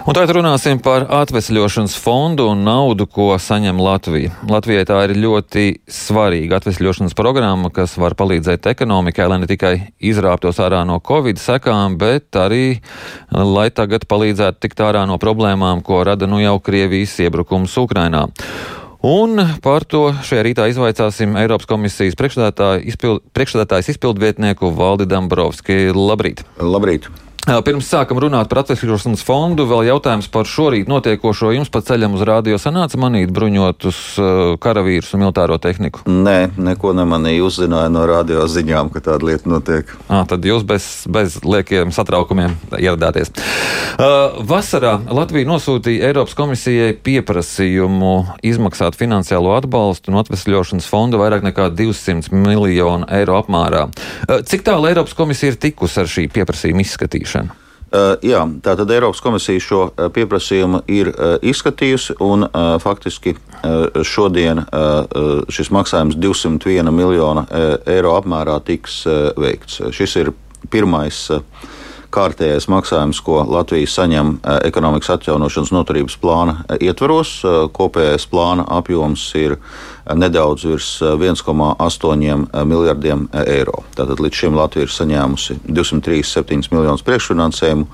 Un tagad runāsim par atvesļošanas fondu un naudu, ko saņem Latvija. Latvijai tā ir ļoti svarīga atvesļošanas programma, kas var palīdzēt ekonomikai, lai ne tikai izrāptos ārā no covid sekām, bet arī, lai tagad palīdzētu tikt ārā no problēmām, ko rada nu jau Krievijas iebrukums Ukrainā. Un par to šajā rītā izvaicāsim Eiropas komisijas priekšstādātājs izpildvietnieku Valdi Dambrovski. Labrīt! Labrīt! Pirms sākam runāt par atvesļošanas fondu, vēl jautājums par šorīt notiekošo. Jums pa ceļam uz rādio sanāca manīt bruņotus karavīrus un militāro tehniku? Nē, neko nemanīju. Uzzināju no radio ziņām, ka tāda lieta notiek. À, tad jūs bez, bez liekiem satraukumiem ieradāties. Vasarā Latvija nosūtīja Eiropas komisijai pieprasījumu izmaksāt finansiālo atbalstu no atvesļošanas fonda vairāk nekā 200 miljonu eiro apmērā. Cik tālu Eiropas komisija ir tikusi ar šī pieprasījuma izskatīšanu? Izskatīšanu? Uh, jā, tātad Eiropas komisija šo uh, pieprasījumu ir uh, izskatījusi, un uh, faktiski uh, šodien uh, šis maksājums 201 miljonu eiro apmērā tiks veikts. Šis ir pirmais kārtējais maksājums, ko Latvija saņem ekonomikas atjaunošanas noturības plāna ietvaros. Kopējais plāna apjoms ir nedaudz virs 1,8 miljardiem eiro. Tātad līdz šim Latvija ir saņēmusi 237 miljonus priekšfinansējumu,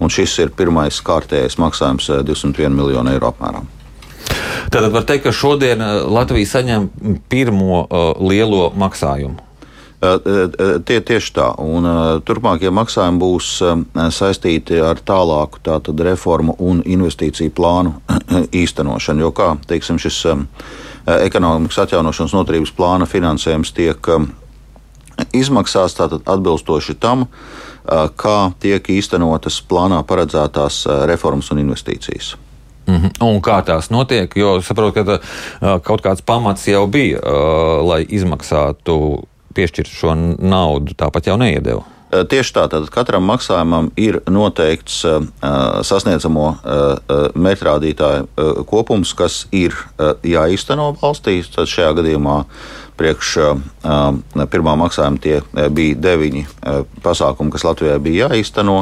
un šis ir pirmais kārtējais maksājums 201 miljonu eiro apmērā. Tātad var teikt, ka šodien Latvija saņem pirmo uh, lielo maksājumu. Tie, tieši tā. Un, turpmākie maksājumi būs saistīti ar tālāku tātad, reformu un investīciju plānu īstenošanu. Jo kā teiksim, šis ekonomikas atjaunošanas noturības plāna finansējums tiek izmaksās tātad, atbilstoši tam, kā tiek īstenotas plānā paredzētās reformas un investīcijas. Mm -hmm. Un kā tās notiek? Jo saprotu, ka uh, kaut kāds pamats jau bija, uh, lai izmaksātu piešķirt šo naudu, tāpat jau neiedeva. Tieši tā, tad katram maksājumam ir noteikts uh, sasniedzamo uh, mērķrādītāju uh, kopums, kas ir uh, jāīsteno valstī. Tad šajā gadījumā priekš uh, pirmā maksājuma tie bija deviņi uh, pasākumi, kas Latvijai bija jāīsteno.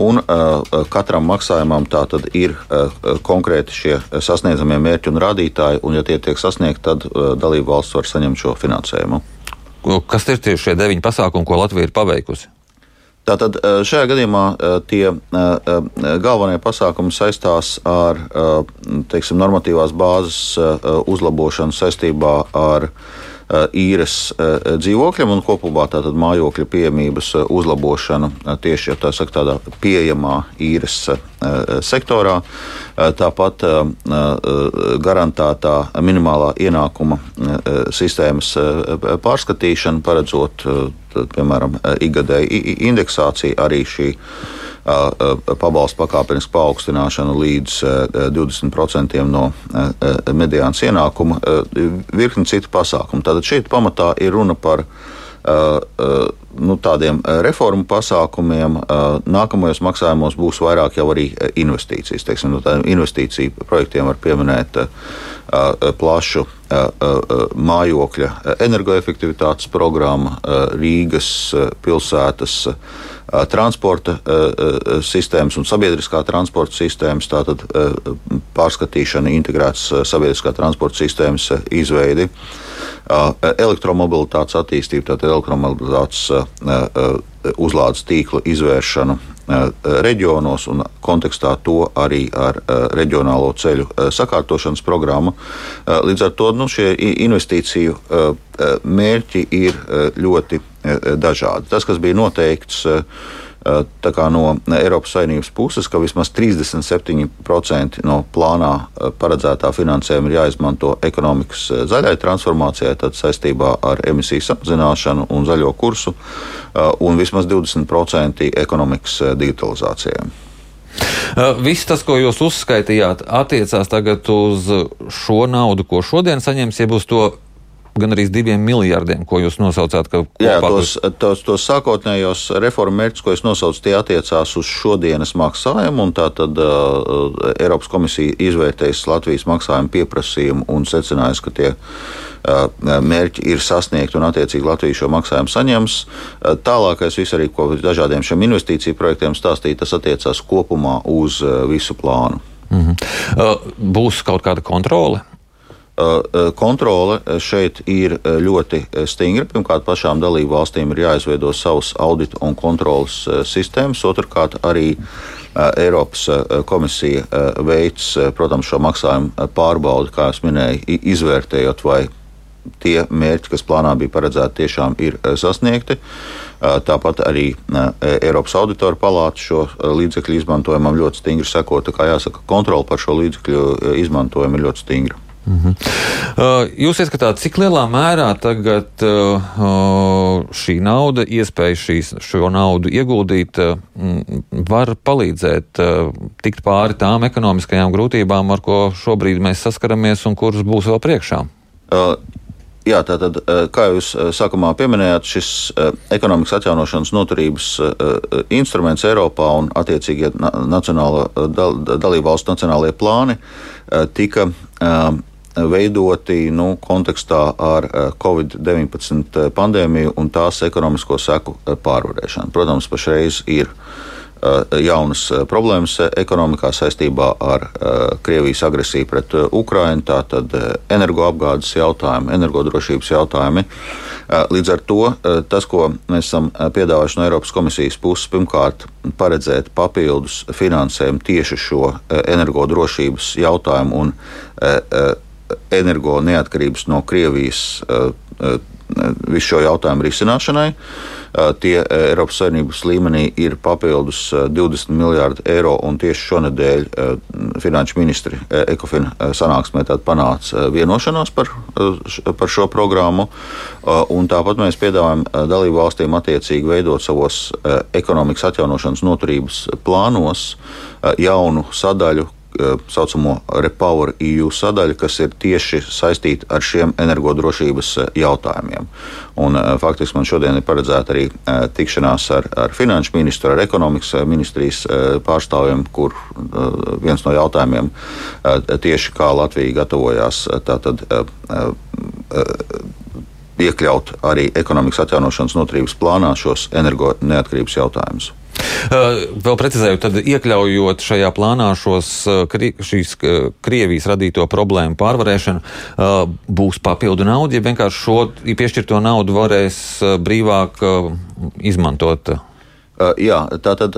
Un uh, katram maksājumam tā tad ir uh, konkrēti šie sasniedzamie mērķi un rādītāji, un ja tie tiek sasniegti, tad uh, dalību valsts var saņemt šo finansējumu. Kas ir tie šie deviņi pasākumi, ko Latvija ir paveikusi? Tātad šajā gadījumā tie galvenie pasākumi saistās ar teiksim, normatīvās bāzes uzlabošanu saistībā ar īres dzīvokļiem un kopumā tātad mājokļa pieejamības uzlabošanu tieši tā saka, tādā pieejamā īres sektorā. Tāpat garantētā minimālā ienākuma sistēmas pārskatīšana, paredzot, piemēram, ikgadēju indeksāciju, arī šī pabalstu pakāpenisku paaugstināšanu līdz 20% no mediānas ienākuma, virkni citu pasākumu. Tātad šeit pamatā ir runa par nu, tādiem reformu pasākumiem. Nākamajos maksājumos būs vairāk jau arī investīcijas. Teiksim, no tādiem investīciju projektiem var pieminēt plašu mājokļa energoefektivitātes programmu, Rīgas pilsētas transporta sistēmas un sabiedriskā transporta sistēmas, tātad pārskatīšana, integrētas sabiedriskā transporta sistēmas izveidi, elektromobilitātes attīstība, tātad elektromobilitātes uzlādes tīkla izvēršanu reģionos un kontekstā to arī ar reģionālo ceļu sakārtošanas programmu. Līdz ar to nu, šie investīciju mērķi ir ļoti dažādi. Tas, kas bija noteikts no Eiropas Savienības puses, ka vismaz 37% no plānā paredzētā finansējuma ir jāizmanto ekonomikas zaļai transformācijai, tad saistībā ar emisiju samazināšanu un zaļo kursu, un vismaz 20% ekonomikas digitalizācijai. Viss tas, ko jūs uzskaitījāt, attiecās tagad uz šo naudu, ko šodien saņems, jeb uz to gan arī diviem miljardiem, ko jūs nosaucāt. Jā, tos, tos, tos sākotnējos reformu mērķus, ko es nosaucu, tie attiecās uz šodienas maksājumu. Tātad uh, Eiropas komisija izvērtējas Latvijas maksājumu pieprasījumu un secinājusi, ka tie uh, mērķi ir sasniegti un attiecīgi Latvija šo maksājumu saņems. Uh, tālākais viss arī, ko dažādiem šiem investīciju projektiem stāstīja, tas attiecās kopumā uz uh, visu plānu. Mm -hmm. Būs kaut kāda kontrole? Kontrole šeit ir ļoti stingra. Pirmkārt, pašām dalību valstīm ir jāizveido savas audita un kontrolas sistēmas. Otrkārt, arī Eiropas komisija veids, protams, šo maksājumu pārbaudi, kā jau minēju, izvērtējot, vai tie mērķi, kas plānā bija paredzēti, tiešām ir sasniegti. Tāpat arī Eiropas auditoru palāta šo līdzekļu izmantojumam ļoti stingri seko. Tā kā jāsaka, kontrole par šo līdzekļu izmantojumu ir ļoti stingra. Mm -hmm. Jūs ieskatāt, cik lielā mērā tagad šī nauda, iespēja šīs, šo naudu ieguldīt, var palīdzēt tikt pāri tām ekonomiskajām grūtībām, ar ko šobrīd mēs saskaramies un kuras būs vēl priekšā? Jā, tātad, kā jūs sākumā pieminējāt, šis ekonomikas atjaunošanas noturības instruments Eiropā un attiecīgie nacionāla, dal, dalību valstu nacionālajie plāni tika veidoti nu, kontekstā ar Covid-19 pandēmiju un tās ekonomisko seku pārvarēšanu. Protams, pašreiz ir Eh, jaunas eh, problēmas eh, ekonomikā saistībā ar Krievijas agresiju pret Ukrajinu, tātad energoapgādes jautājumi, energodrošības jautājumi. Līdz ar to tas, ko mēs esam piedāvājuši no Eiropas komisijas puses, pirmkārt, paredzēt papildus finansējumu tieši šo energodrošības jautājumu un energo neatkarības no Krievijas visu šo jautājumu risināšanai. Tie Eiropas Savienības līmenī ir papildus 20 miljārdi eiro, un tieši šonadēļ finanšu ministri Ekofina sanāksmē panāca vienošanās par, par šo programmu. Tāpat mēs piedāvājam dalību valstīm attiecīgi veidot savos ekonomikas atjaunošanas noturības plānos jaunu sadaļu, tā saucamo Repower EU sadaļu, kas ir tieši saistīta ar šiem energodrošības eh, jautājumiem. Un, eh, faktiski man šodien ir paredzēta arī eh, tikšanās ar, ar finanšu ministru, ar ekonomikas ministrijas pārstāvjiem, kur viens no jautājumiem tieši kā Latvija gatavojās tātad, iekļaut arī ekonomikas atjaunošanas noturības plānā šos energo neatkarības jautājumus. Vēl precizēju, tad iekļaujot šajā plānā šos, šīs Krievijas radīto problēmu pārvarēšanu, būs papildu nauda, ja vienkārši šo piešķirto naudu varēs brīvāk izmantot. Jā, tā tad,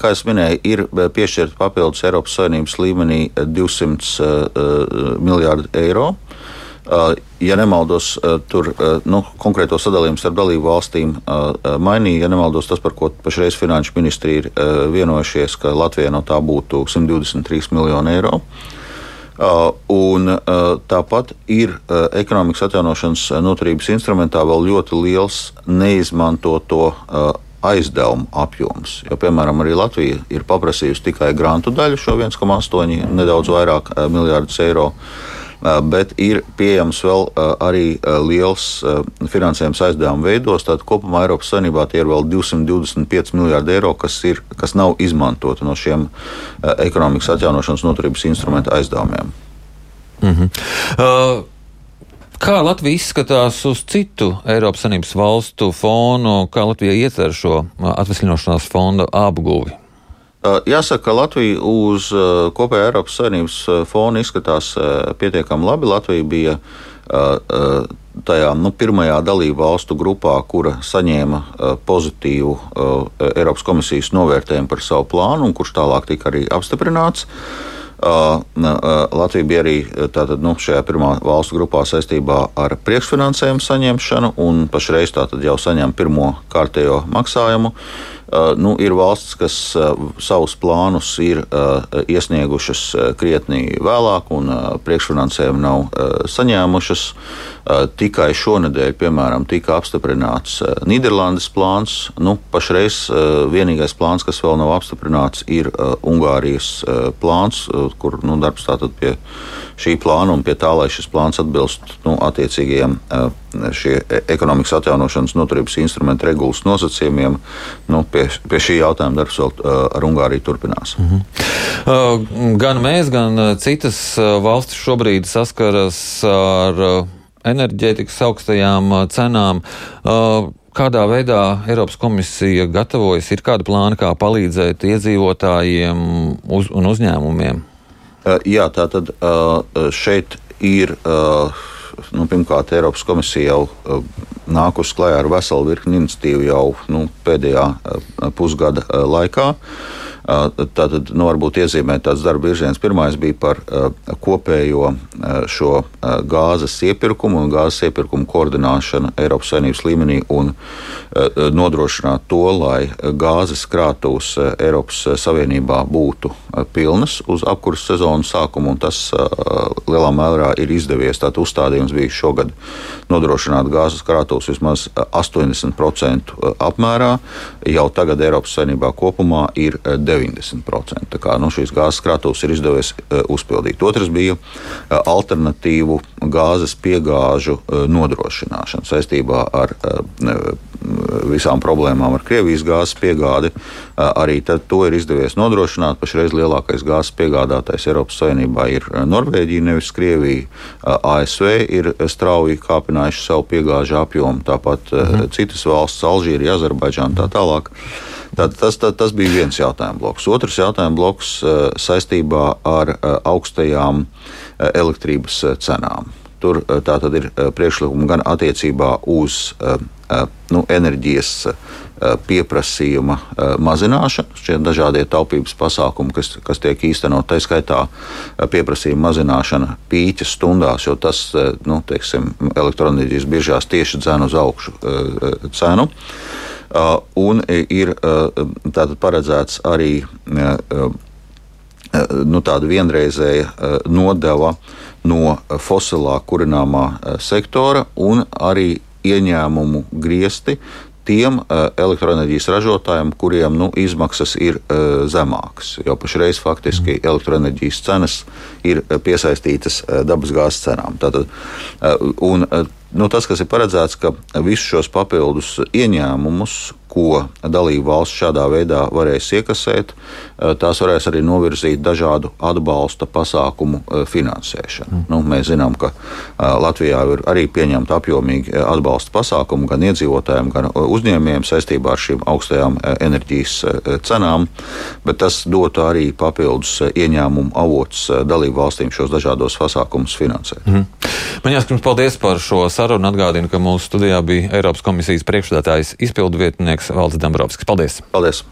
kā jau minēju, ir piešķirta papildus Eiropas Savienības līmenī 200 miljārdi eiro. Ja nemaldos, tur nu, konkrēto sadalījumu starp dalību valstīm mainīja. Ja nemaldos, tas, par ko pašreiz finanšu ministri ir vienojušies, ka Latvijai no tā būtu 123 miljoni eiro. Un tāpat ir ekonomikas atjaunošanas noturības instrumentā vēl ļoti liels neizmantoto aizdevumu apjoms. Jo, piemēram, arī Latvija ir paprasījusi tikai grantu daļu, šo 1,8 nedaudz vairāk miljardus eiro. Eh, bet ir pieejams vēl eh, arī eh, liels finansējums aizdevumu veidos. Tātad kopumā Eiropas Savienībā tie ir vēl 225 miljardi eiro, kas, ir, kas nav izmantoti no šiem ekonomikas atjaunošanas noturības instrumenta aizdevumiem. Mm -hmm. uh... Kā Latvija izskatās uz citu Eiropas Savienības valstu fonu, kā Latvija ietver šo atvesļošanās fonda apguvi? Jāsaka, ka Latvija uz kopējā Eiropas Savienības fona izskatās pietiekami labi. Latvija bija tajā nu, pirmajā dalību valstu grupā, kura saņēma pozitīvu Eiropas komisijas novērtējumu par savu plānu, un kurš tālāk tika arī apstiprināts. Latvija bija arī tātad, nu, šajā pirmā valstu grupā saistībā ar priekšfinansējumu saņemšanu, un pašreiz tātad jau saņem pirmo kārtējo maksājumu. Uh, Nu, ir valstis, kas savus plānus ir iesniegušas krietni vēlāk, un priekšfinansējumu nav saņēmušas. Tikai šonadēļ, piemēram, tika apstiprināts Nīderlandes plāns. Nu, pašreiz vienīgais plāns, kas vēl nav apstiprināts, ir Ungārijas plāns, kur nu, darbs tātad pie šī plāna un pie tā, lai šis plāns atbilst nu, attiecīgajiem šie e, ekonomikas atjaunošanas noturības instrumentu regulas nosacījumiem. Nu, pie, pie šī jautājuma darbs vēl ar Ungāriju turpinās. Mm -hmm. Gan mēs, gan citas valstis šobrīd saskaras ar enerģētikas augstajām cenām. Kādā veidā Eiropas komisija gatavojas? Ir kāda plāna, kā palīdzēt iedzīvotājiem uz, un uzņēmumiem? Jā, tā tad šeit ir nu, pirmkārt, Eiropas komisija jau uh, nākusi klajā ar veselu virkni iniciatīvu jau nu, pēdējā uh, pusgada uh, laikā. Tātad, nu, varbūt iezīmēt tāds darba virziens. Pirmais bija par kopējo šo gāzes iepirkumu un gāzes iepirkumu koordinēšanu Eiropas Savienības līmenī un nodrošināt to, lai gāzes krātuves Eiropas Savienībā būtu pilnas uz apkurses sezonas sākumu, un tas lielā mērā ir izdevies. Tātad uzstādījums bija šogad nodrošināt gāzes krātuves vismaz 80% apmērā. Jau tagad Eiropas Savienībā kopumā ir 90%. 90%. Tā kā nu, šīs gāzes krātuves ir izdevies uh, uzpildīt. Otrs bija uh, alternatīvu gāzes piegāžu uh, nodrošināšana saistībā ar visām problēmām ar Krievijas gāzes piegādi. Arī to ir izdevies nodrošināt. Pašreiz lielākais gāzes piegādātājs Eiropas Savienībā ir Norvēģija, nevis Krievija. ASV ir strauji kāpinājuši savu piegāžu apjomu, tāpat mhm. citas valsts, Alžīrija, Azerbaidžāna tā tālāk. Tad, tas, tas, tas bija viens jautājums bloks. Otrs jautājums bloks saistībā ar augstajām elektrības cenām. Tur tā tad ir priekšlikumi gan attiecībā uz nu, enerģijas pieprasījuma mazināšanu, šie dažādie taupības pasākumi, kas, kas tiek īstenot, tā skaitā pieprasījuma mazināšana pīķa stundās, jo tas nu, teiksim, elektroenerģijas biržās tieši dzēna uz augšu cenu. Uh, un ir uh, paredzēts arī uh, nu, tāda vienreizēja nodeva no fosilā kurināmā sektora un arī ieņēmumu griesti tiem uh, elektroenerģijas ražotājiem, kuriem nu, izmaksas ir zemākas. Jo pašreiz faktiski mm. elektroenerģijas cenas ir piesaistītas dabasgāzes cenām. Tātad, un, nu, tas, kas ir paredzēts, ka visus šos papildus ieņēmumus, ko dalību valsts šādā veidā varēs iekasēt, eh, tās varēs arī novirzīt dažādu atbalsta pasākumu eh, finansēšanu. Mm. Nu, mēs zinām, ka eh, Latvijā ir arī pieņemta apjomīgi atbalsta pasākumu gan iedzīvotājiem, gan uzņēmējiem saistībā ar šīm augstajām enerģijas cenām, bet tas dotu arī papildus ieņēmumu avots dalību valstīm šos dažādos pasākumus finansēt. Mm. Man jāsaka, paldies par šo sarunu. Atgādinu, ka mūsu studijā bija Eiropas komisijas priekšstādātājs izpildu vietnieks Valdis Dambrovskis. Paldies! Paldies!